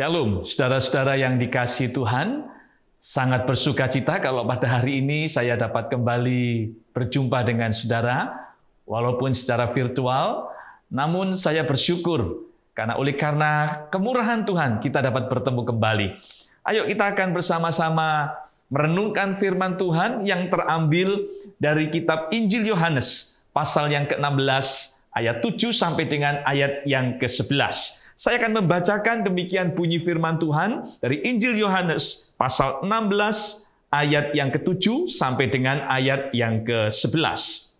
Shalom, saudara-saudara yang dikasih Tuhan. Sangat bersuka cita kalau pada hari ini saya dapat kembali berjumpa dengan saudara, walaupun secara virtual. Namun saya bersyukur karena oleh karena kemurahan Tuhan kita dapat bertemu kembali. Ayo kita akan bersama-sama merenungkan firman Tuhan yang terambil dari kitab Injil Yohanes pasal yang ke-16 ayat 7 sampai dengan ayat yang ke-11. Saya akan membacakan demikian bunyi firman Tuhan dari Injil Yohanes pasal 16 ayat yang ke-7 sampai dengan ayat yang ke-11.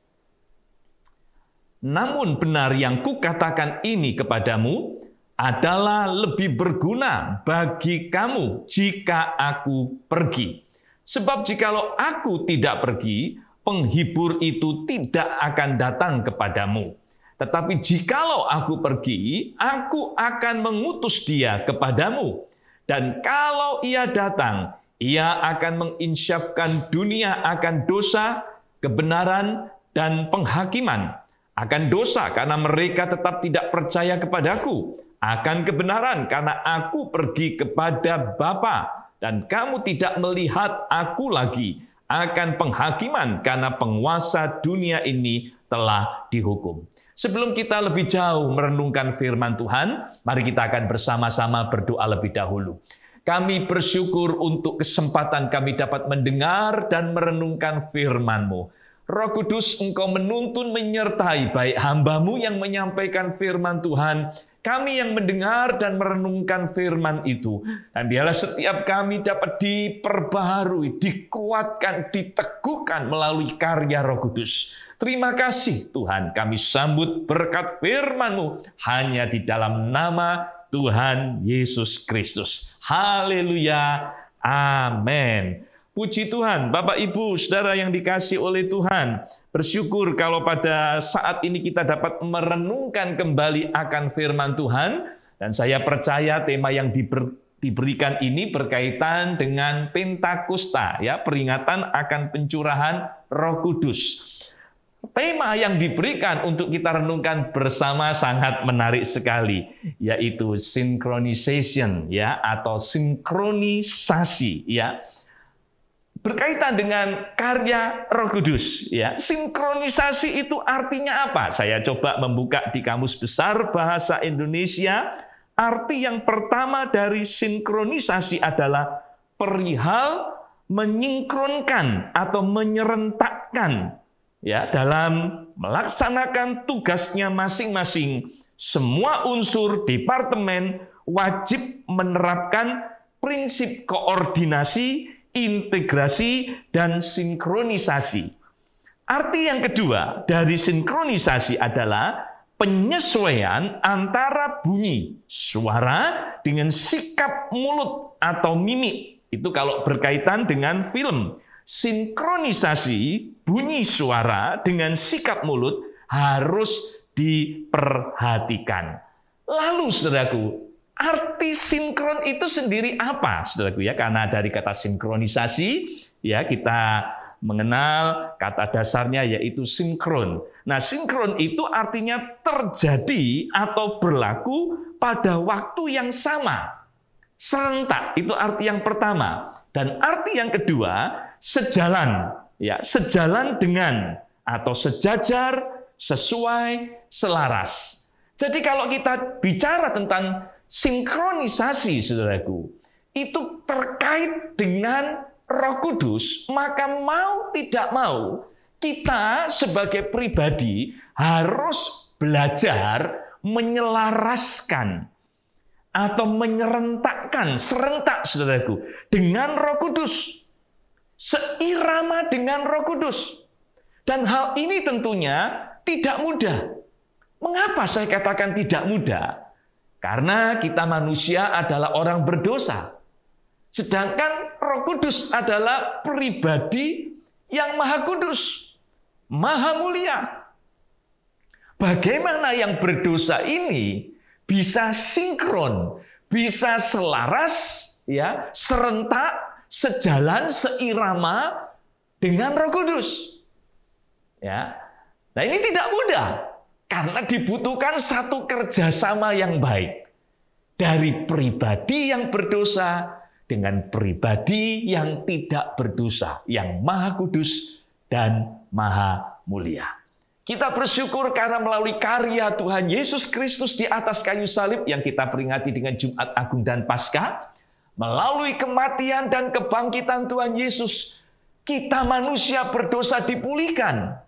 Namun benar yang kukatakan ini kepadamu adalah lebih berguna bagi kamu jika aku pergi. Sebab jikalau aku tidak pergi, penghibur itu tidak akan datang kepadamu. Tetapi jikalau aku pergi, aku akan mengutus dia kepadamu. Dan kalau ia datang, ia akan menginsyafkan dunia akan dosa, kebenaran, dan penghakiman. Akan dosa karena mereka tetap tidak percaya kepadaku. Akan kebenaran karena aku pergi kepada Bapa dan kamu tidak melihat aku lagi. Akan penghakiman karena penguasa dunia ini telah dihukum. Sebelum kita lebih jauh merenungkan firman Tuhan, mari kita akan bersama-sama berdoa lebih dahulu. Kami bersyukur untuk kesempatan kami dapat mendengar dan merenungkan firman-Mu. Roh Kudus, Engkau menuntun menyertai baik hambamu yang menyampaikan firman Tuhan, kami yang mendengar dan merenungkan firman itu. Dan biarlah setiap kami dapat diperbaharui, dikuatkan, diteguhkan melalui karya Roh Kudus. Terima kasih Tuhan, kami sambut berkat firman-Mu hanya di dalam nama Tuhan Yesus Kristus. Haleluya. Amin. Puji Tuhan, Bapak Ibu, Saudara yang dikasih oleh Tuhan. Bersyukur kalau pada saat ini kita dapat merenungkan kembali akan firman Tuhan. Dan saya percaya tema yang diber, diberikan ini berkaitan dengan Pentakosta, ya peringatan akan pencurahan Roh Kudus. Tema yang diberikan untuk kita renungkan bersama sangat menarik sekali, yaitu synchronization ya atau sinkronisasi ya. Berkaitan dengan karya Roh Kudus ya. Sinkronisasi itu artinya apa? Saya coba membuka di Kamus Besar Bahasa Indonesia. Arti yang pertama dari sinkronisasi adalah perihal menyingkronkan atau menyerentakkan ya dalam melaksanakan tugasnya masing-masing semua unsur departemen wajib menerapkan prinsip koordinasi, integrasi, dan sinkronisasi. Arti yang kedua dari sinkronisasi adalah penyesuaian antara bunyi suara dengan sikap mulut atau mimik. Itu kalau berkaitan dengan film sinkronisasi bunyi suara dengan sikap mulut harus diperhatikan. Lalu saudaraku, arti sinkron itu sendiri apa? Saudaraku ya, karena dari kata sinkronisasi ya kita mengenal kata dasarnya yaitu sinkron. Nah, sinkron itu artinya terjadi atau berlaku pada waktu yang sama. Serentak, itu arti yang pertama. Dan arti yang kedua, sejalan, ya, sejalan dengan atau sejajar, sesuai, selaras. Jadi kalau kita bicara tentang sinkronisasi, saudaraku, itu terkait dengan Roh Kudus, maka mau tidak mau kita sebagai pribadi harus belajar menyelaraskan atau menyerentakkan serentak saudaraku dengan Roh Kudus seirama dengan Roh Kudus. Dan hal ini tentunya tidak mudah. Mengapa saya katakan tidak mudah? Karena kita manusia adalah orang berdosa. Sedangkan Roh Kudus adalah pribadi yang maha kudus maha mulia. Bagaimana yang berdosa ini bisa sinkron, bisa selaras, ya, serentak, sejalan, seirama dengan Roh Kudus. Ya. Nah, ini tidak mudah karena dibutuhkan satu kerjasama yang baik. dari pribadi yang berdosa dengan pribadi yang tidak berdosa, yang maha kudus dan maha mulia. Kita bersyukur karena melalui karya Tuhan Yesus Kristus di atas kayu salib yang kita peringati dengan Jumat Agung dan Paskah, melalui kematian dan kebangkitan Tuhan Yesus, kita manusia berdosa dipulihkan.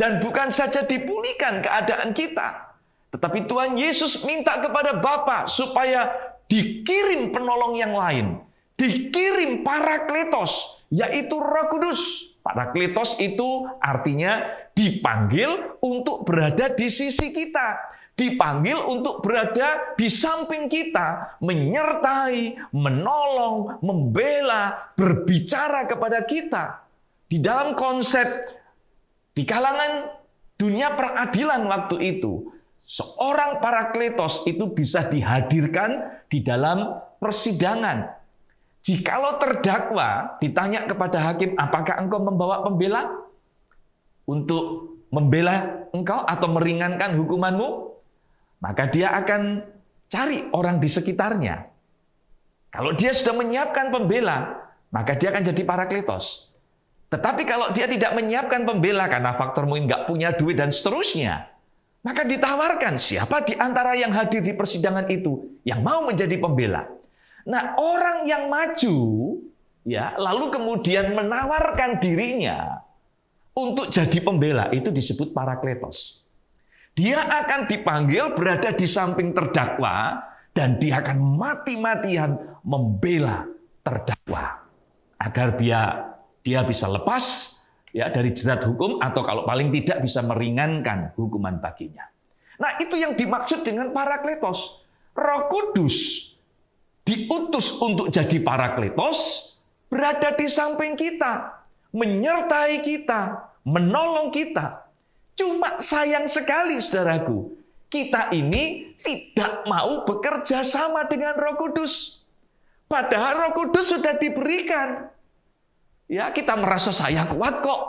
Dan bukan saja dipulihkan keadaan kita, tetapi Tuhan Yesus minta kepada Bapa supaya dikirim penolong yang lain, dikirim parakletos, yaitu Roh Kudus. Parakletos itu artinya dipanggil untuk berada di sisi kita, dipanggil untuk berada di samping kita, menyertai, menolong, membela, berbicara kepada kita. Di dalam konsep di kalangan dunia peradilan waktu itu, seorang parakletos itu bisa dihadirkan di dalam persidangan. Jikalau terdakwa ditanya kepada hakim, apakah engkau membawa pembela untuk membela engkau atau meringankan hukumanmu? Maka dia akan cari orang di sekitarnya. Kalau dia sudah menyiapkan pembela, maka dia akan jadi parakletos. Tetapi kalau dia tidak menyiapkan pembela karena faktor mungkin nggak punya duit dan seterusnya, maka ditawarkan siapa di antara yang hadir di persidangan itu yang mau menjadi pembela. Nah, orang yang maju ya, lalu kemudian menawarkan dirinya untuk jadi pembela itu disebut parakletos. Dia akan dipanggil berada di samping terdakwa dan dia akan mati-matian membela terdakwa agar dia dia bisa lepas ya dari jerat hukum atau kalau paling tidak bisa meringankan hukuman baginya. Nah, itu yang dimaksud dengan parakletos. Roh Kudus diutus untuk jadi parakletos berada di samping kita, menyertai kita, menolong kita. Cuma sayang sekali saudaraku, kita ini tidak mau bekerja sama dengan Roh Kudus. Padahal Roh Kudus sudah diberikan. Ya, kita merasa saya kuat kok.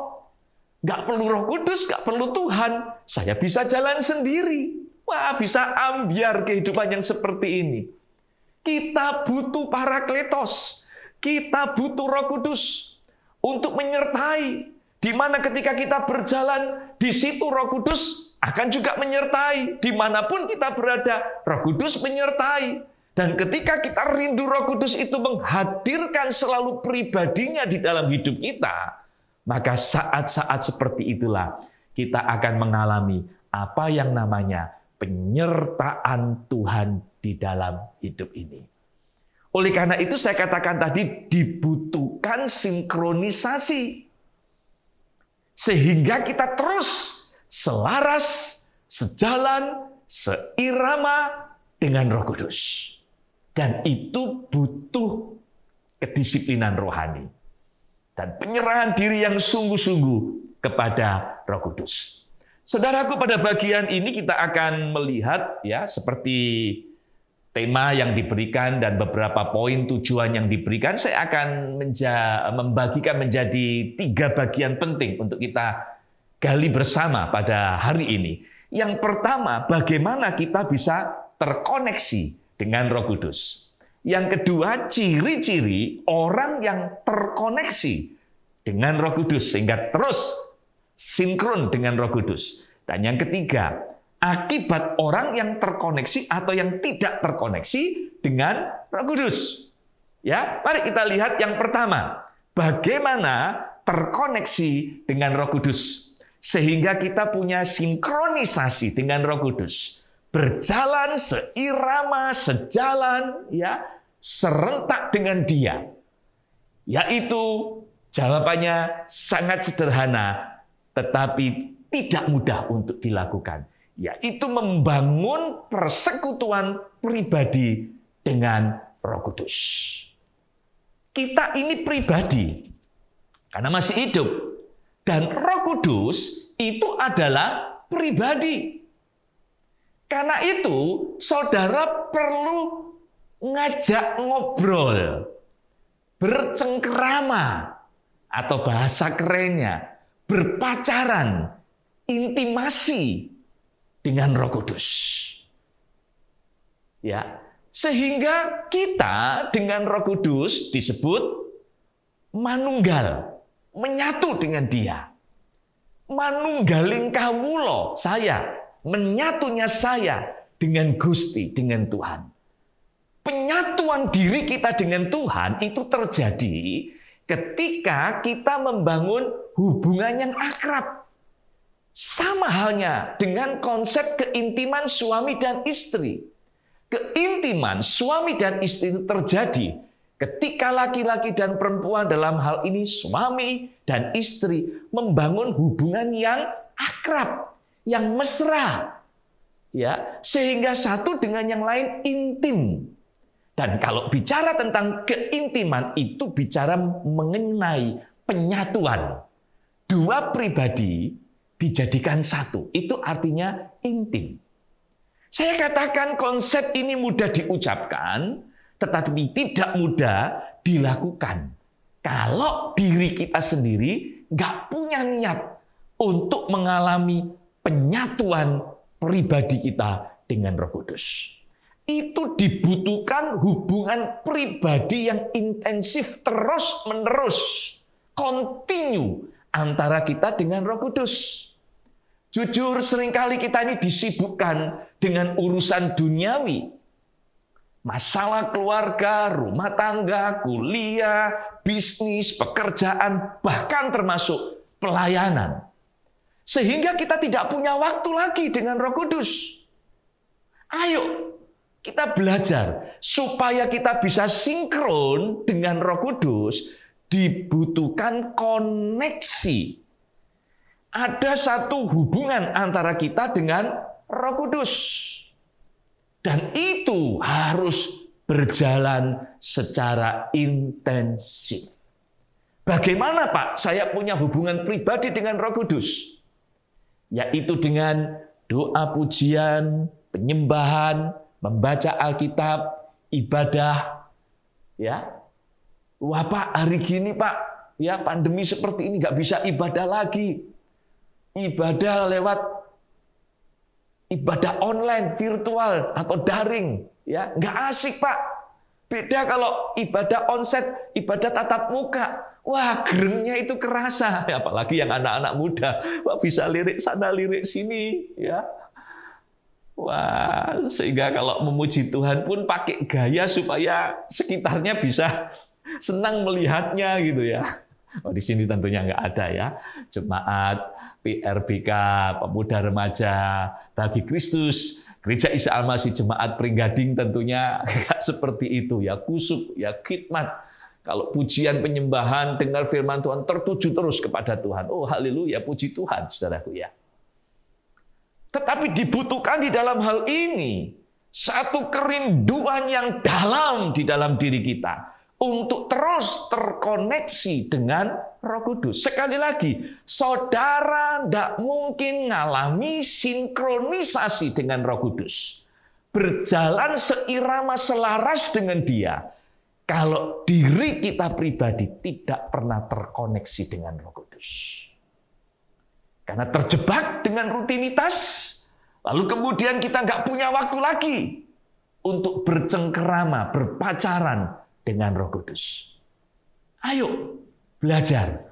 Gak perlu roh kudus, gak perlu Tuhan. Saya bisa jalan sendiri. Wah, bisa ambiar kehidupan yang seperti ini. Kita butuh parakletos. Kita butuh roh kudus untuk menyertai. Di mana ketika kita berjalan, di situ roh kudus akan juga menyertai. Di mana pun kita berada, roh kudus menyertai. Dan ketika kita rindu Roh Kudus itu menghadirkan selalu pribadinya di dalam hidup kita, maka saat-saat seperti itulah kita akan mengalami apa yang namanya penyertaan Tuhan di dalam hidup ini. Oleh karena itu saya katakan tadi dibutuhkan sinkronisasi. Sehingga kita terus selaras, sejalan, seirama dengan Roh Kudus. Dan itu butuh kedisiplinan rohani. Dan penyerahan diri yang sungguh-sungguh kepada roh kudus. Saudaraku pada bagian ini kita akan melihat ya seperti tema yang diberikan dan beberapa poin tujuan yang diberikan, saya akan menja membagikan menjadi tiga bagian penting untuk kita gali bersama pada hari ini. Yang pertama, bagaimana kita bisa terkoneksi dengan Roh Kudus. Yang kedua, ciri-ciri orang yang terkoneksi dengan Roh Kudus sehingga terus sinkron dengan Roh Kudus. Dan yang ketiga, akibat orang yang terkoneksi atau yang tidak terkoneksi dengan Roh Kudus. Ya, mari kita lihat yang pertama, bagaimana terkoneksi dengan Roh Kudus sehingga kita punya sinkronisasi dengan Roh Kudus berjalan seirama, sejalan, ya, serentak dengan dia. Yaitu jawabannya sangat sederhana, tetapi tidak mudah untuk dilakukan. Yaitu membangun persekutuan pribadi dengan Roh Kudus. Kita ini pribadi, karena masih hidup. Dan Roh Kudus itu adalah pribadi. Karena itu, saudara perlu ngajak ngobrol, bercengkerama, atau bahasa kerennya, berpacaran, intimasi dengan Roh Kudus. Ya, Sehingga kita dengan Roh Kudus disebut manunggal, menyatu dengan Dia. Manunggaling kawulo saya, menyatunya saya dengan Gusti, dengan Tuhan. Penyatuan diri kita dengan Tuhan itu terjadi ketika kita membangun hubungan yang akrab. Sama halnya dengan konsep keintiman suami dan istri. Keintiman suami dan istri itu terjadi ketika laki-laki dan perempuan dalam hal ini suami dan istri membangun hubungan yang akrab, yang mesra. Ya, sehingga satu dengan yang lain intim. Dan kalau bicara tentang keintiman itu bicara mengenai penyatuan. Dua pribadi dijadikan satu. Itu artinya intim. Saya katakan konsep ini mudah diucapkan, tetapi tidak mudah dilakukan. Kalau diri kita sendiri nggak punya niat untuk mengalami penyatuan pribadi kita dengan Roh Kudus. Itu dibutuhkan hubungan pribadi yang intensif terus-menerus, kontinu antara kita dengan Roh Kudus. Jujur sering kali kita ini disibukkan dengan urusan duniawi. Masalah keluarga, rumah tangga, kuliah, bisnis, pekerjaan, bahkan termasuk pelayanan. Sehingga kita tidak punya waktu lagi dengan roh kudus. Ayo kita belajar supaya kita bisa sinkron dengan roh kudus dibutuhkan koneksi ada satu hubungan antara kita dengan Roh Kudus. Dan itu harus berjalan secara intensif. Bagaimana Pak saya punya hubungan pribadi dengan Roh Kudus? Yaitu dengan doa pujian, penyembahan, membaca Alkitab, ibadah. Ya, Wah Pak, hari gini Pak, ya pandemi seperti ini nggak bisa ibadah lagi ibadah lewat ibadah online, virtual atau daring, ya nggak asik pak. Beda kalau ibadah onset, ibadah tatap muka. Wah, gerengnya itu kerasa. Apalagi yang anak-anak muda. Wah, bisa lirik sana, lirik sini. ya. Wah, sehingga kalau memuji Tuhan pun pakai gaya supaya sekitarnya bisa senang melihatnya gitu ya. Oh, di sini tentunya nggak ada ya. Jemaat PRBK, Pemuda Remaja bagi Kristus, Gereja Isa Almasih Jemaat Pringgading tentunya seperti itu ya, kusuk ya, khidmat. Kalau pujian penyembahan dengar firman Tuhan tertuju terus kepada Tuhan. Oh haleluya, puji Tuhan saudaraku ya. Tetapi dibutuhkan di dalam hal ini satu kerinduan yang dalam di dalam diri kita untuk terus terkoneksi dengan Roh Kudus. Sekali lagi, saudara tidak mungkin mengalami sinkronisasi dengan Roh Kudus. Berjalan seirama selaras dengan Dia. Kalau diri kita pribadi tidak pernah terkoneksi dengan Roh Kudus. Karena terjebak dengan rutinitas, lalu kemudian kita nggak punya waktu lagi untuk bercengkerama, berpacaran, dengan Roh Kudus. Ayo belajar.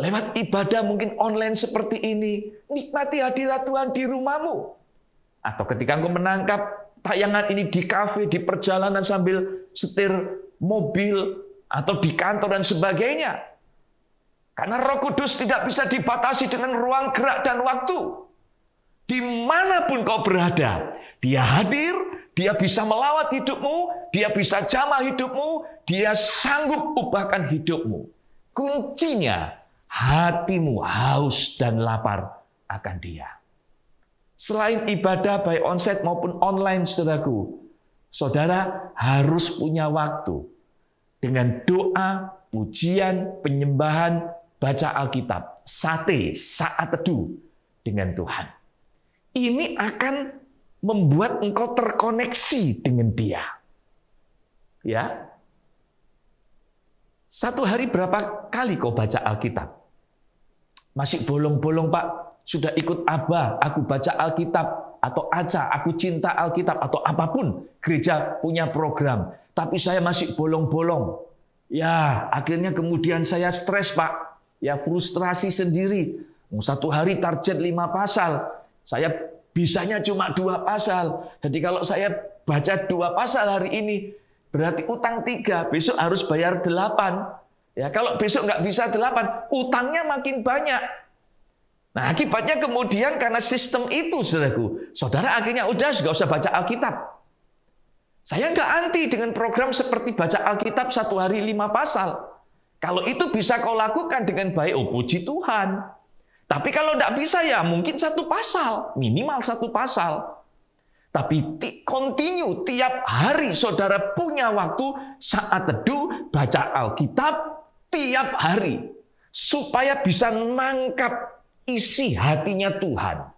Lewat ibadah mungkin online seperti ini, nikmati hadirat Tuhan di rumahmu. Atau ketika engkau menangkap tayangan ini di kafe, di perjalanan sambil setir mobil, atau di kantor dan sebagainya. Karena roh kudus tidak bisa dibatasi dengan ruang gerak dan waktu. Di mana pun kau berada, dia hadir, dia bisa melawat hidupmu, dia bisa jamah hidupmu, dia sanggup ubahkan hidupmu. Kuncinya hatimu haus dan lapar akan dia. Selain ibadah baik onset maupun online saudaraku, saudara harus punya waktu dengan doa, pujian, penyembahan, baca Alkitab, sate, saat teduh dengan Tuhan. Ini akan membuat engkau terkoneksi dengan dia. Ya. Satu hari berapa kali kau baca Alkitab? Masih bolong-bolong, Pak. Sudah ikut Abah, aku baca Alkitab. atau ACA, aku cinta Alkitab atau apa pun gereja punya program, tapi saya masih bolong-bolong. Ya, akhirnya kemudian saya stres, Pak. Ya, frustrasi sendiri. Satu hari target lima pasal, saya bisanya cuma dua pasal. Jadi kalau saya baca dua pasal hari ini, berarti utang tiga, besok harus bayar delapan. Ya, kalau besok nggak bisa delapan, utangnya makin banyak. Nah akibatnya kemudian karena sistem itu saudaraku, saudara akhirnya udah nggak usah baca Alkitab. Saya nggak anti dengan program seperti baca Alkitab satu hari lima pasal. Kalau itu bisa kau lakukan dengan baik, oh puji Tuhan. Tapi kalau tidak bisa ya mungkin satu pasal, minimal satu pasal. Tapi continue tiap hari saudara punya waktu saat teduh baca Alkitab tiap hari supaya bisa nangkap isi hatinya Tuhan.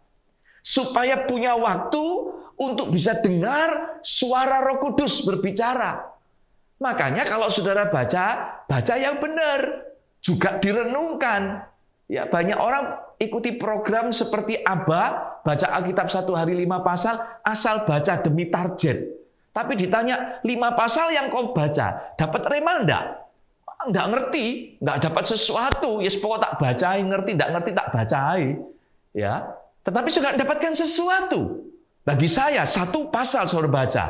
Supaya punya waktu untuk bisa dengar suara Roh Kudus berbicara. Makanya kalau saudara baca, baca yang benar. Juga direnungkan. Ya, banyak orang ikuti program seperti Aba, baca Alkitab satu hari lima pasal, asal baca demi target. Tapi ditanya, lima pasal yang kau baca, dapat rema enggak? nggak ngerti, nggak dapat sesuatu, ya yes, pokok tak bacai, ngerti, nggak ngerti tak bacai. Ya, tetapi sudah dapatkan sesuatu. Bagi saya satu pasal saudara baca,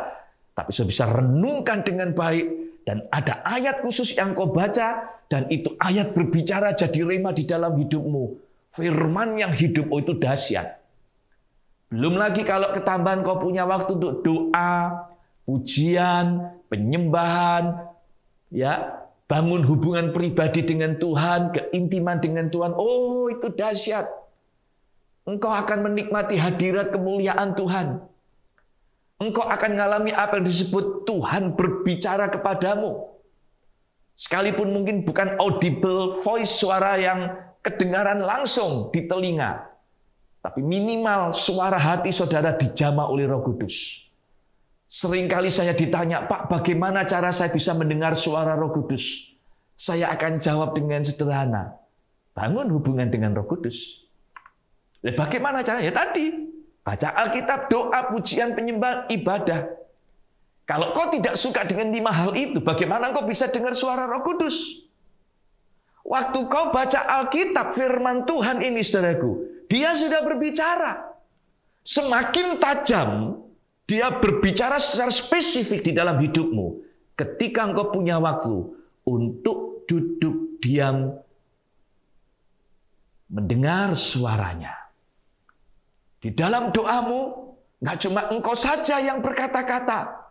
tapi sudah bisa renungkan dengan baik dan ada ayat khusus yang kau baca dan itu ayat berbicara jadi rema di dalam hidupmu. Firman yang hidup oh itu dahsyat. Belum lagi kalau ketambahan kau punya waktu untuk doa, pujian, penyembahan, ya bangun hubungan pribadi dengan Tuhan, keintiman dengan Tuhan. Oh, itu dahsyat. Engkau akan menikmati hadirat kemuliaan Tuhan. Engkau akan mengalami apa yang disebut Tuhan berbicara kepadamu. Sekalipun mungkin bukan audible voice suara yang kedengaran langsung di telinga. Tapi minimal suara hati saudara dijama oleh roh kudus. Seringkali saya ditanya, Pak, bagaimana cara saya bisa mendengar suara Roh Kudus? Saya akan jawab dengan sederhana. Bangun hubungan dengan Roh Kudus. Bagaimana caranya? Ya tadi, baca Alkitab, doa, pujian, penyembah, ibadah. Kalau kau tidak suka dengan lima hal itu, bagaimana kau bisa dengar suara Roh Kudus? Waktu kau baca Alkitab, firman Tuhan ini, saudaraku, dia sudah berbicara. Semakin tajam dia berbicara secara spesifik di dalam hidupmu. Ketika engkau punya waktu untuk duduk diam mendengar suaranya. Di dalam doamu, nggak cuma engkau saja yang berkata-kata.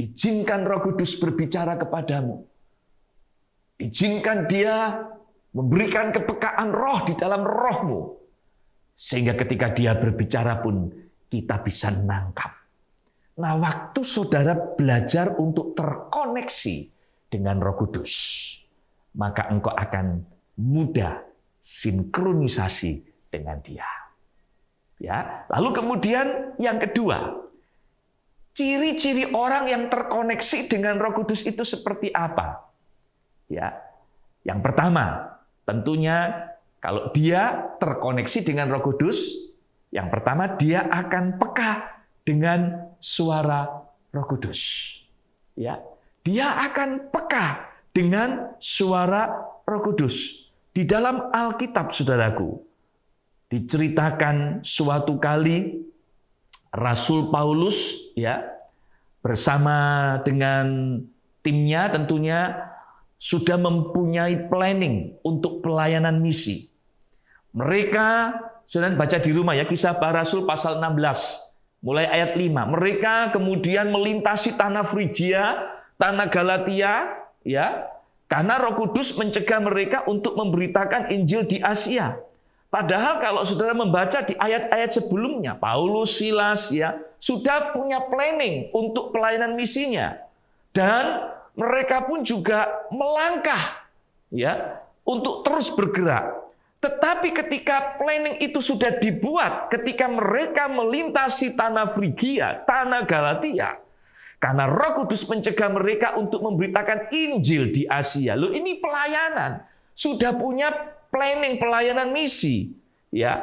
Izinkan roh kudus berbicara kepadamu. Izinkan dia memberikan kepekaan roh di dalam rohmu. Sehingga ketika dia berbicara pun kita bisa nangkap Nah, waktu saudara belajar untuk terkoneksi dengan Roh Kudus, maka engkau akan mudah sinkronisasi dengan Dia. Ya, lalu kemudian yang kedua, ciri-ciri orang yang terkoneksi dengan Roh Kudus itu seperti apa? Ya. Yang pertama, tentunya kalau dia terkoneksi dengan Roh Kudus, yang pertama dia akan peka dengan suara Roh Kudus. Ya, dia akan peka dengan suara Roh Kudus. Di dalam Alkitab, saudaraku, diceritakan suatu kali Rasul Paulus ya bersama dengan timnya tentunya sudah mempunyai planning untuk pelayanan misi. Mereka sudah baca di rumah ya kisah para rasul pasal 16 mulai ayat 5. Mereka kemudian melintasi tanah Frigia, tanah Galatia, ya, karena Roh Kudus mencegah mereka untuk memberitakan Injil di Asia. Padahal kalau saudara membaca di ayat-ayat sebelumnya, Paulus, Silas, ya, sudah punya planning untuk pelayanan misinya. Dan mereka pun juga melangkah ya untuk terus bergerak. Tetapi ketika planning itu sudah dibuat, ketika mereka melintasi tanah Frigia, tanah Galatia, karena Roh Kudus mencegah mereka untuk memberitakan Injil di Asia. Loh, ini pelayanan. Sudah punya planning pelayanan misi, ya.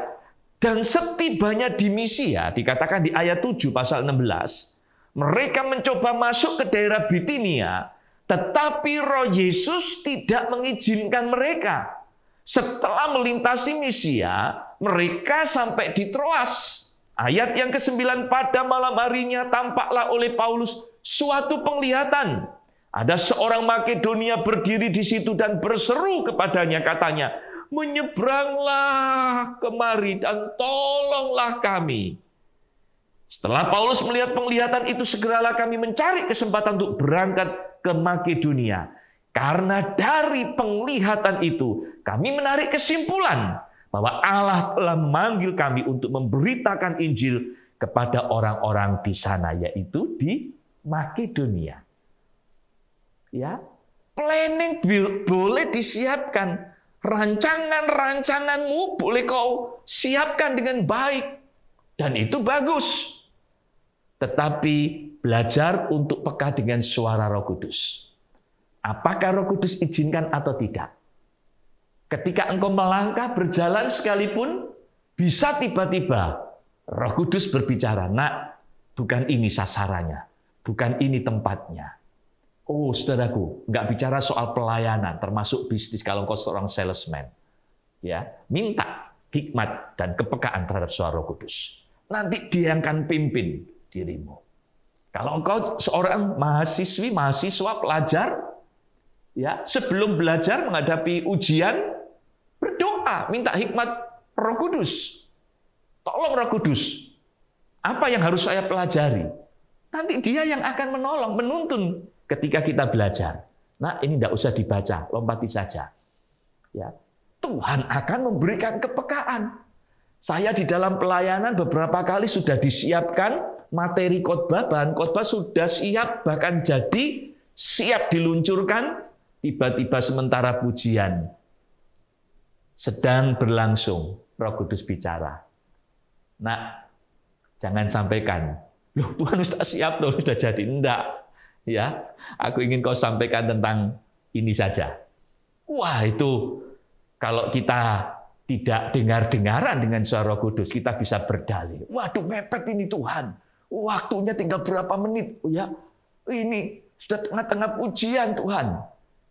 Dan setibanya di Misia, dikatakan di ayat 7 pasal 16, mereka mencoba masuk ke daerah Bitinia, tetapi roh Yesus tidak mengizinkan mereka. Setelah melintasi Misia, mereka sampai di Troas. Ayat yang ke-9 pada malam harinya tampaklah oleh Paulus suatu penglihatan. Ada seorang Makedonia berdiri di situ dan berseru kepadanya katanya, "Menyeberanglah kemari dan tolonglah kami." Setelah Paulus melihat penglihatan itu, segeralah kami mencari kesempatan untuk berangkat ke Makedonia. Karena dari penglihatan itu, kami menarik kesimpulan bahwa Allah telah memanggil kami untuk memberitakan Injil kepada orang-orang di sana, yaitu di Makedonia. Ya, planning boleh disiapkan. Rancangan-rancanganmu boleh kau siapkan dengan baik. Dan itu bagus. Tetapi belajar untuk peka dengan suara Roh Kudus. Apakah Roh Kudus izinkan atau tidak? Ketika engkau melangkah berjalan sekalipun, bisa tiba-tiba Roh Kudus berbicara, "Nak, bukan ini sasarannya, bukan ini tempatnya." Oh, saudaraku, nggak bicara soal pelayanan, termasuk bisnis kalau engkau seorang salesman. Ya, minta hikmat dan kepekaan terhadap suara Roh Kudus. Nanti dia yang akan pimpin dirimu. Kalau engkau seorang mahasiswi, mahasiswa, pelajar, ya sebelum belajar menghadapi ujian, berdoa, minta hikmat Roh Kudus. Tolong Roh Kudus. Apa yang harus saya pelajari? Nanti dia yang akan menolong, menuntun ketika kita belajar. Nah, ini tidak usah dibaca, lompati saja. Ya, Tuhan akan memberikan kepekaan. Saya di dalam pelayanan beberapa kali sudah disiapkan materi khotbah, bahan khotbah sudah siap, bahkan jadi siap diluncurkan, tiba-tiba sementara pujian sedang berlangsung, Roh Kudus bicara. Nah, jangan sampaikan, loh Tuhan sudah siap loh, sudah jadi. Enggak. Ya, aku ingin kau sampaikan tentang ini saja. Wah, itu kalau kita tidak dengar-dengaran dengan suara Kudus, kita bisa berdalih. Waduh, mepet ini Tuhan. Waktunya tinggal berapa menit. Oh ya, ini sudah tengah-tengah pujian Tuhan.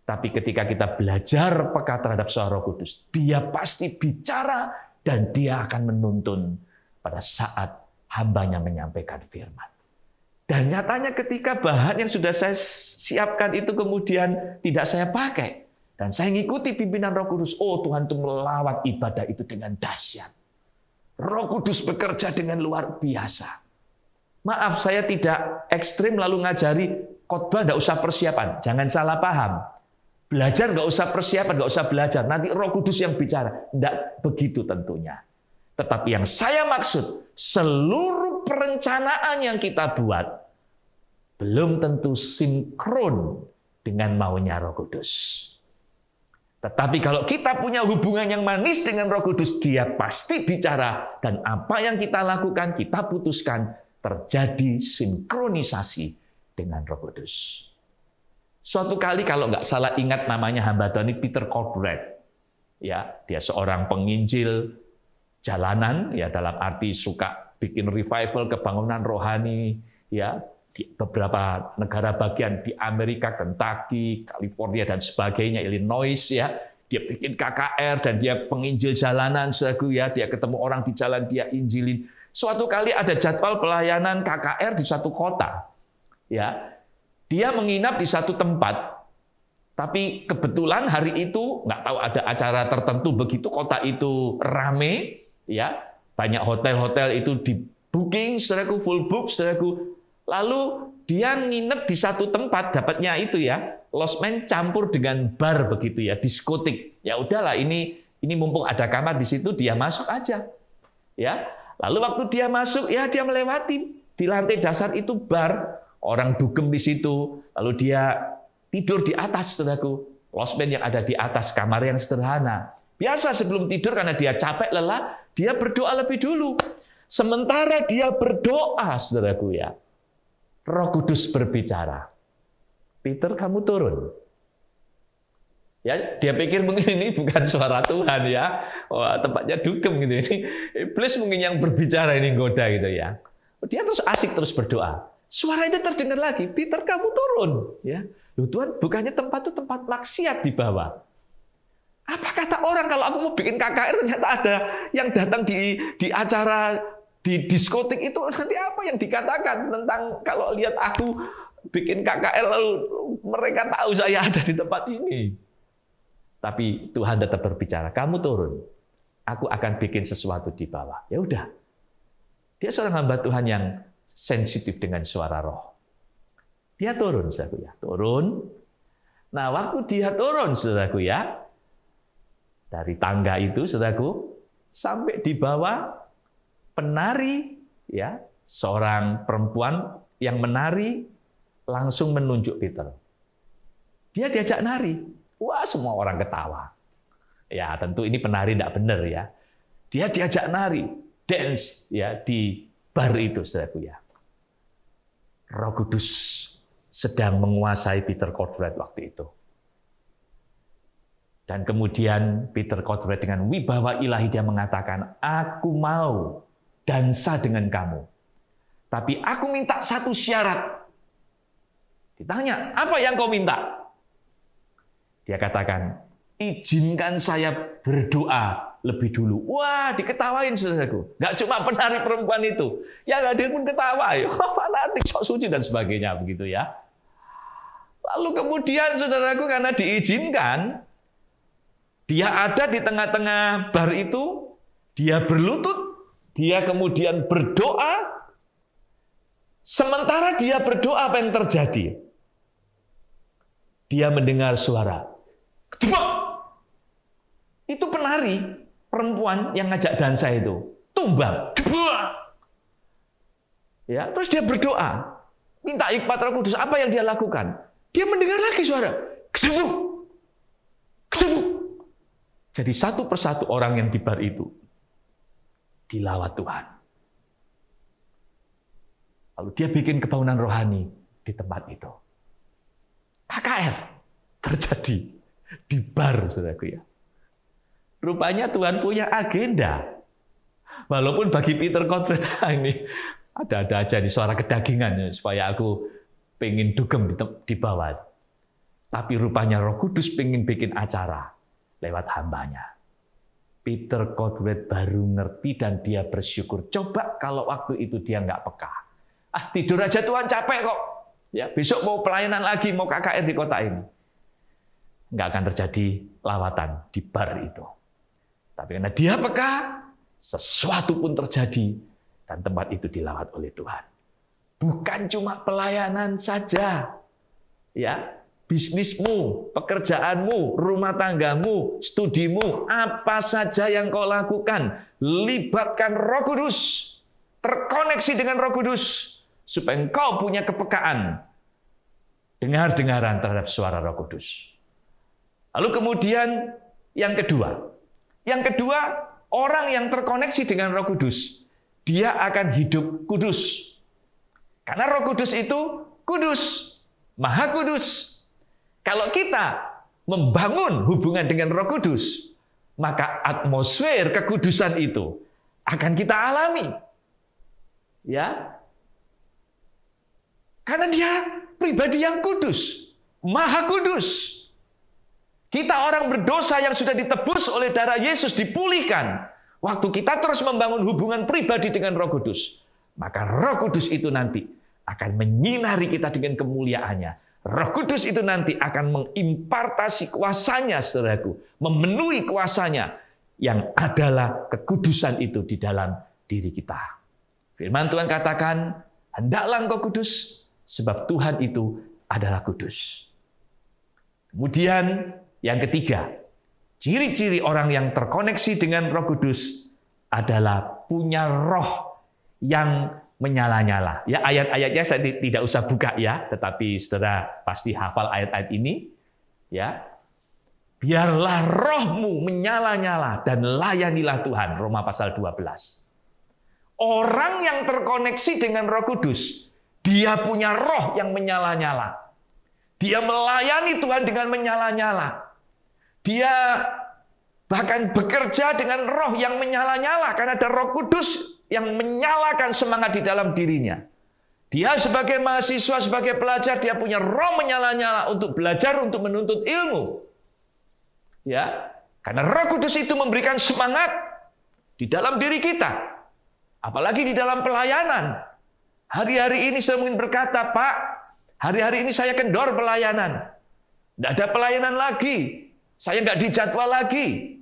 Tapi ketika kita belajar peka terhadap suara kudus, dia pasti bicara dan dia akan menuntun pada saat hambanya menyampaikan firman. Dan nyatanya ketika bahan yang sudah saya siapkan itu kemudian tidak saya pakai, dan saya mengikuti pimpinan roh kudus, oh Tuhan itu melawat ibadah itu dengan dahsyat. Roh kudus bekerja dengan luar biasa. Maaf, saya tidak ekstrim lalu ngajari khotbah tidak usah persiapan. Jangan salah paham. Belajar nggak usah persiapan, nggak usah belajar. Nanti Roh Kudus yang bicara. Tidak begitu tentunya. Tetapi yang saya maksud, seluruh perencanaan yang kita buat belum tentu sinkron dengan maunya Roh Kudus. Tetapi kalau kita punya hubungan yang manis dengan Roh Kudus, dia pasti bicara dan apa yang kita lakukan, kita putuskan terjadi sinkronisasi dengan Roh Kudus. Suatu kali kalau nggak salah ingat namanya hamba Tuhan ini Peter Corbett. Ya, dia seorang penginjil jalanan ya dalam arti suka bikin revival kebangunan rohani ya di beberapa negara bagian di Amerika, Kentucky, California dan sebagainya, Illinois ya. Dia bikin KKR dan dia penginjil jalanan, saudaraku ya. Dia ketemu orang di jalan, dia injilin Suatu kali ada jadwal pelayanan KKR di satu kota. Ya, dia menginap di satu tempat, tapi kebetulan hari itu nggak tahu ada acara tertentu begitu kota itu rame, ya banyak hotel-hotel itu di booking, saudaraku full book, saudaraku. Lalu dia nginep di satu tempat, dapatnya itu ya, losmen campur dengan bar begitu ya, diskotik. Ya udahlah ini ini mumpung ada kamar di situ dia masuk aja. Ya, Lalu waktu dia masuk, ya dia melewati di lantai dasar itu bar, orang dugem di situ, lalu dia tidur di atas, saudaraku. Losmen yang ada di atas kamar yang sederhana. Biasa sebelum tidur karena dia capek lelah, dia berdoa lebih dulu. Sementara dia berdoa, saudaraku ya, Roh Kudus berbicara. Peter, kamu turun. Ya, dia pikir mungkin ini bukan suara Tuhan ya. Oh, tempatnya dugem gitu. Ini iblis mungkin yang berbicara ini goda gitu ya. Dia terus asik terus berdoa. Suara itu terdengar lagi, Peter kamu turun ya. Loh Tuhan, bukannya tempat itu tempat maksiat di bawah. Apa kata orang kalau aku mau bikin KKR ternyata ada yang datang di di acara di diskotik itu nanti apa yang dikatakan tentang kalau lihat aku bikin KKR lalu mereka tahu saya ada di tempat ini. Tapi Tuhan tetap berbicara, kamu turun. Aku akan bikin sesuatu di bawah. Ya udah. Dia seorang hamba Tuhan yang sensitif dengan suara roh. Dia turun, saudaraku ya. Turun. Nah, waktu dia turun, saudaraku ya, dari tangga itu, saudaraku, sampai di bawah penari, ya, seorang perempuan yang menari langsung menunjuk Peter. Dia diajak nari. Wah, semua orang ketawa. Ya, tentu ini penari tidak benar ya. Dia diajak nari, dance ya di bar itu, saudaraku ya. Roh Kudus sedang menguasai Peter Cortwright waktu itu. Dan kemudian Peter Cortwright dengan wibawa ilahi dia mengatakan, aku mau dansa dengan kamu. Tapi aku minta satu syarat. Ditanya, apa yang kau minta? Dia katakan, izinkan saya berdoa lebih dulu. Wah, diketawain saudaraku. Gak cuma penari perempuan itu. Yang hadir pun ketawa. Fanatik, sok suci dan sebagainya. begitu ya. Lalu kemudian saudaraku karena diizinkan, dia ada di tengah-tengah bar itu, dia berlutut, dia kemudian berdoa, sementara dia berdoa apa yang terjadi? Dia mendengar suara, itu penari perempuan yang ngajak dansa itu. Tumbang. Ya, terus dia berdoa. Minta hikmat roh kudus. Apa yang dia lakukan? Dia mendengar lagi suara. Ketemu. Ketemu. Jadi satu persatu orang yang di bar itu dilawat Tuhan. Lalu dia bikin kebangunan rohani di tempat itu. KKR terjadi di bar, saudaraku ya. Rupanya Tuhan punya agenda. Walaupun bagi Peter Cortfred ini ada-ada aja nih suara kedagingan ya, supaya aku pengen dugem di bawah. Tapi rupanya Roh Kudus pengen bikin acara lewat hambanya. Peter Cortwright baru ngerti dan dia bersyukur. Coba kalau waktu itu dia nggak peka. Ah tidur aja Tuhan capek kok. Ya besok mau pelayanan lagi, mau KKR di kota ini nggak akan terjadi lawatan di bar itu. Tapi karena dia peka, sesuatu pun terjadi dan tempat itu dilawat oleh Tuhan. Bukan cuma pelayanan saja. Ya, bisnismu, pekerjaanmu, rumah tanggamu, studimu, apa saja yang kau lakukan, libatkan Roh Kudus, terkoneksi dengan Roh Kudus supaya engkau punya kepekaan dengar-dengaran terhadap suara Roh Kudus. Lalu kemudian yang kedua, yang kedua orang yang terkoneksi dengan Roh Kudus, dia akan hidup kudus. Karena Roh Kudus itu kudus, maha kudus. Kalau kita membangun hubungan dengan Roh Kudus, maka atmosfer kekudusan itu akan kita alami. Ya. Karena dia pribadi yang kudus, maha kudus. Kita orang berdosa yang sudah ditebus oleh darah Yesus dipulihkan. Waktu kita terus membangun hubungan pribadi dengan Roh Kudus, maka Roh Kudus itu nanti akan menyinari kita dengan kemuliaannya. Roh Kudus itu nanti akan mengimpartasi kuasanya, saudaraku, memenuhi kuasanya yang adalah kekudusan itu di dalam diri kita. Firman Tuhan katakan, hendaklah engkau kudus, sebab Tuhan itu adalah kudus. Kemudian yang ketiga, ciri-ciri orang yang terkoneksi dengan Roh Kudus adalah punya roh yang menyala-nyala. Ya ayat-ayatnya saya tidak usah buka ya, tetapi saudara pasti hafal ayat-ayat ini. Ya, biarlah rohmu menyala-nyala dan layanilah Tuhan. Roma pasal 12. Orang yang terkoneksi dengan Roh Kudus, dia punya roh yang menyala-nyala. Dia melayani Tuhan dengan menyala-nyala. Dia bahkan bekerja dengan roh yang menyala-nyala karena ada Roh Kudus yang menyalakan semangat di dalam dirinya. Dia sebagai mahasiswa, sebagai pelajar, dia punya roh menyala-nyala untuk belajar, untuk menuntut ilmu. Ya, karena Roh Kudus itu memberikan semangat di dalam diri kita. Apalagi di dalam pelayanan. Hari-hari ini saya mungkin berkata, Pak, hari-hari ini saya kendor pelayanan. Tidak ada pelayanan lagi. Saya nggak dijadwal lagi.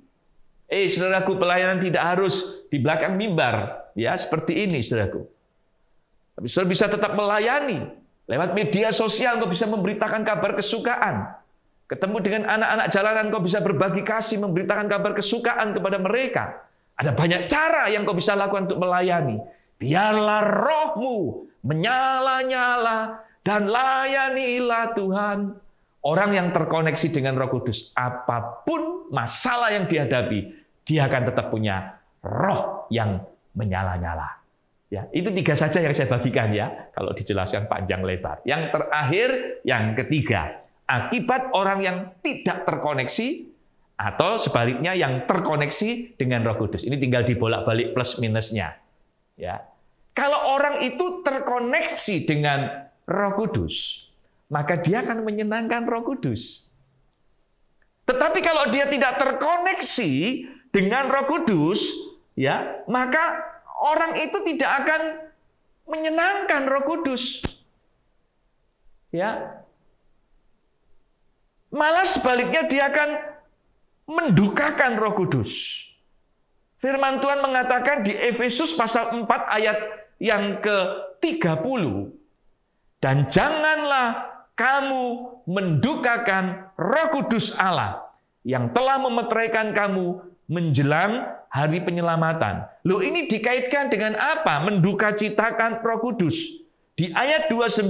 Eh, saudaraku, pelayanan tidak harus di belakang mimbar. Ya, seperti ini, saudaraku. Tapi saudara bisa tetap melayani. Lewat media sosial engkau bisa memberitakan kabar kesukaan. Ketemu dengan anak-anak jalanan kau bisa berbagi kasih, memberitakan kabar kesukaan kepada mereka. Ada banyak cara yang kau bisa lakukan untuk melayani. Biarlah rohmu menyala-nyala dan layanilah Tuhan. Orang yang terkoneksi dengan roh kudus, apa pun masalah yang dihadapi, dia akan tetap punya roh yang menyala-nyala. Ya, itu tiga saja yang saya bagikan ya, kalau dijelaskan panjang lebar. Yang terakhir, yang ketiga, akibat orang yang tidak terkoneksi atau sebaliknya yang terkoneksi dengan Roh Kudus. Ini tinggal dibolak-balik plus minusnya. Ya. Kalau orang itu terkoneksi dengan Roh Kudus, maka dia akan menyenangkan Roh Kudus. Tetapi kalau dia tidak terkoneksi dengan Roh Kudus, ya, maka orang itu tidak akan menyenangkan Roh Kudus. Ya. Malah sebaliknya dia akan mendukakan Roh Kudus. Firman Tuhan mengatakan di Efesus pasal 4 ayat yang ke-30 dan janganlah kamu mendukakan Roh Kudus Allah yang telah memeteraikan kamu menjelang hari penyelamatan. Loh ini dikaitkan dengan apa? Mendukacitakan Roh Kudus. Di ayat 29,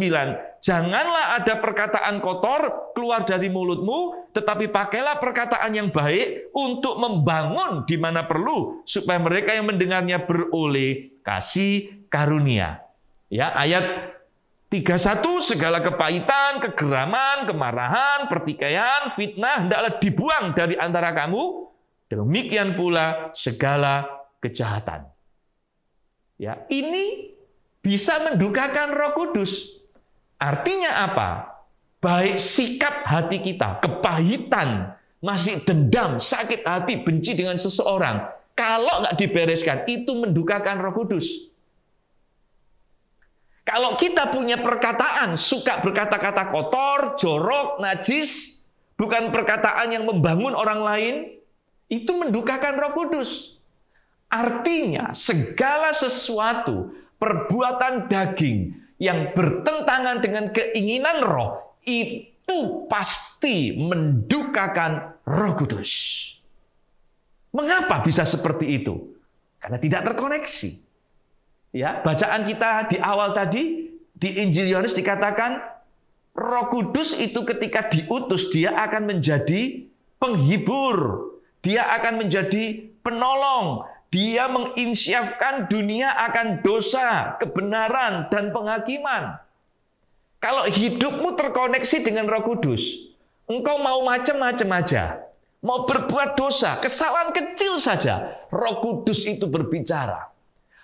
janganlah ada perkataan kotor keluar dari mulutmu, tetapi pakailah perkataan yang baik untuk membangun di mana perlu, supaya mereka yang mendengarnya beroleh kasih karunia. Ya, ayat 31 segala kepahitan, kegeraman, kemarahan, pertikaian, fitnah hendaklah dibuang dari antara kamu. Demikian pula segala kejahatan. Ya, ini bisa mendukakan Roh Kudus. Artinya apa? Baik sikap hati kita, kepahitan, masih dendam, sakit hati, benci dengan seseorang. Kalau nggak dibereskan, itu mendukakan Roh Kudus. Kalau kita punya perkataan suka berkata-kata kotor, jorok, najis, bukan perkataan yang membangun orang lain, itu mendukakan Roh Kudus. Artinya, segala sesuatu perbuatan daging yang bertentangan dengan keinginan roh itu pasti mendukakan Roh Kudus. Mengapa bisa seperti itu? Karena tidak terkoneksi. Ya, bacaan kita di awal tadi di Injil Yohanes dikatakan Roh Kudus itu ketika diutus dia akan menjadi penghibur, dia akan menjadi penolong, dia menginsyafkan dunia akan dosa, kebenaran dan penghakiman. Kalau hidupmu terkoneksi dengan Roh Kudus, engkau mau macam-macam aja, mau berbuat dosa, kesalahan kecil saja, Roh Kudus itu berbicara.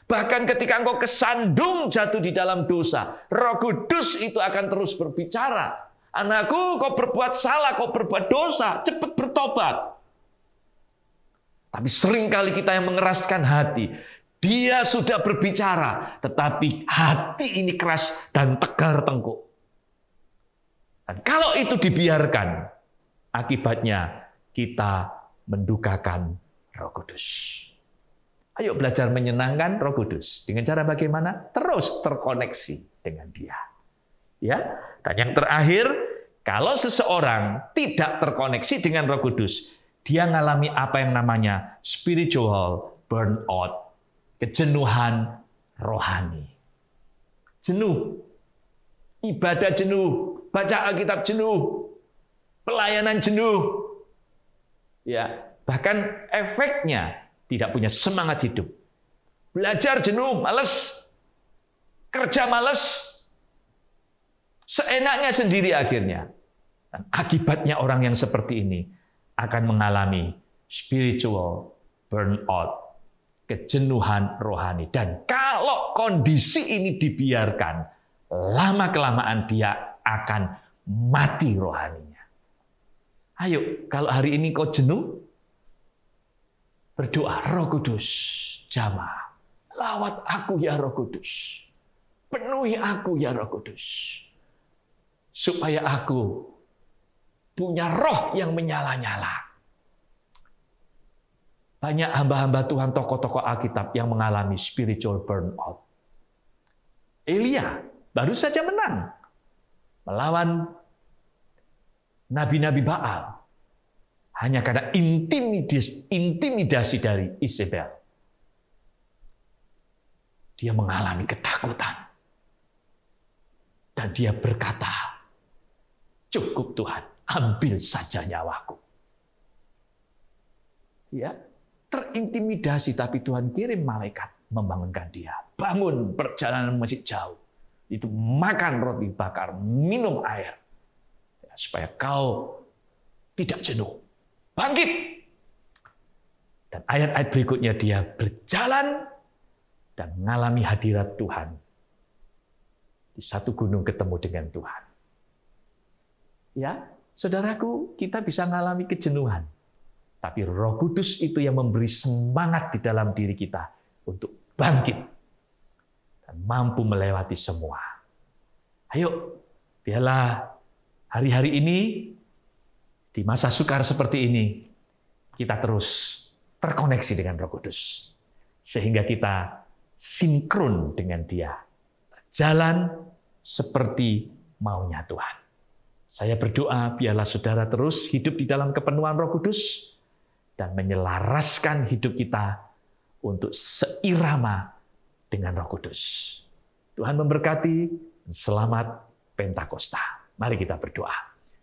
Bahkan ketika engkau kesandung jatuh di dalam dosa, Roh Kudus itu akan terus berbicara. Anakku, kau berbuat salah, kau berbuat dosa, cepat bertobat. Tapi sering kali kita yang mengeraskan hati. Dia sudah berbicara, tetapi hati ini keras dan tegar tengkuk. Dan kalau itu dibiarkan, akibatnya kita mendukakan Roh Kudus. Ayo belajar menyenangkan Roh Kudus. Dengan cara bagaimana? Terus terkoneksi dengan Dia. Ya. Dan yang terakhir, kalau seseorang tidak terkoneksi dengan Roh Kudus, dia mengalami apa yang namanya spiritual burnout, kejenuhan rohani. Jenuh, ibadah jenuh, baca Alkitab jenuh, pelayanan jenuh. Ya, bahkan efeknya tidak punya semangat hidup. Belajar jenuh, males. Kerja males. Seenaknya sendiri akhirnya. Dan akibatnya orang yang seperti ini akan mengalami spiritual burnout, kejenuhan rohani. Dan kalau kondisi ini dibiarkan, lama-kelamaan dia akan mati rohaninya. Ayo, kalau hari ini kau jenuh, berdoa, Roh Kudus, jamaah, lawat aku ya Roh Kudus. Penuhi aku ya Roh Kudus. Supaya aku punya roh yang menyala-nyala. Banyak hamba-hamba Tuhan, tokoh-tokoh Alkitab yang mengalami spiritual burnout. Elia baru saja menang melawan nabi-nabi Baal hanya karena intimidasi, intimidasi dari Isabel. Dia mengalami ketakutan. Dan dia berkata, cukup Tuhan, ambil saja nyawaku. Ya, terintimidasi tapi Tuhan kirim malaikat membangunkan dia. Bangun perjalanan masih jauh. Itu makan roti bakar, minum air. Ya, supaya kau tidak jenuh. Bangkit! Dan ayat-ayat berikutnya dia berjalan dan mengalami hadirat Tuhan. Di satu gunung ketemu dengan Tuhan. Ya, saudaraku, kita bisa mengalami kejenuhan. Tapi Roh Kudus itu yang memberi semangat di dalam diri kita untuk bangkit dan mampu melewati semua. Ayo, biarlah hari-hari ini di masa sukar seperti ini kita terus terkoneksi dengan Roh Kudus sehingga kita sinkron dengan Dia. Jalan seperti maunya Tuhan. Saya berdoa biarlah saudara terus hidup di dalam kepenuhan Roh Kudus dan menyelaraskan hidup kita untuk seirama dengan Roh Kudus. Tuhan memberkati. Selamat Pentakosta. Mari kita berdoa.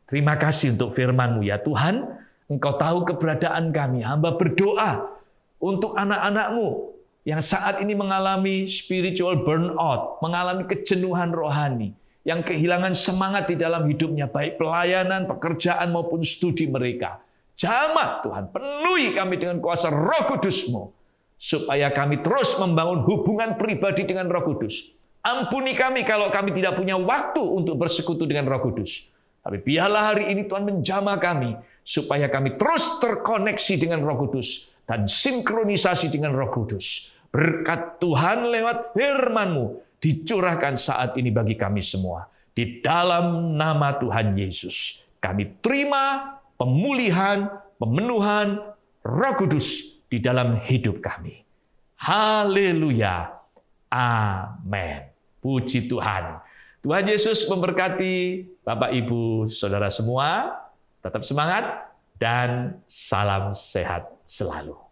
Terima kasih untuk firman-Mu ya Tuhan. Engkau tahu keberadaan kami. Hamba berdoa untuk anak-anak-Mu yang saat ini mengalami spiritual burnout, mengalami kejenuhan rohani, yang kehilangan semangat di dalam hidupnya, baik pelayanan, pekerjaan maupun studi mereka. Jamak Tuhan, penuhi kami dengan kuasa roh kudus-Mu supaya kami terus membangun hubungan pribadi dengan Roh Kudus. Ampuni kami kalau kami tidak punya waktu untuk bersekutu dengan Roh Kudus. Tapi biarlah hari ini Tuhan menjama kami supaya kami terus terkoneksi dengan Roh Kudus dan sinkronisasi dengan Roh Kudus. Berkat Tuhan lewat firman-Mu dicurahkan saat ini bagi kami semua. Di dalam nama Tuhan Yesus, kami terima pemulihan, pemenuhan Roh Kudus di dalam hidup kami. Haleluya. Amin. Puji Tuhan. Tuhan Yesus memberkati Bapak, Ibu, Saudara semua. Tetap semangat dan salam sehat selalu.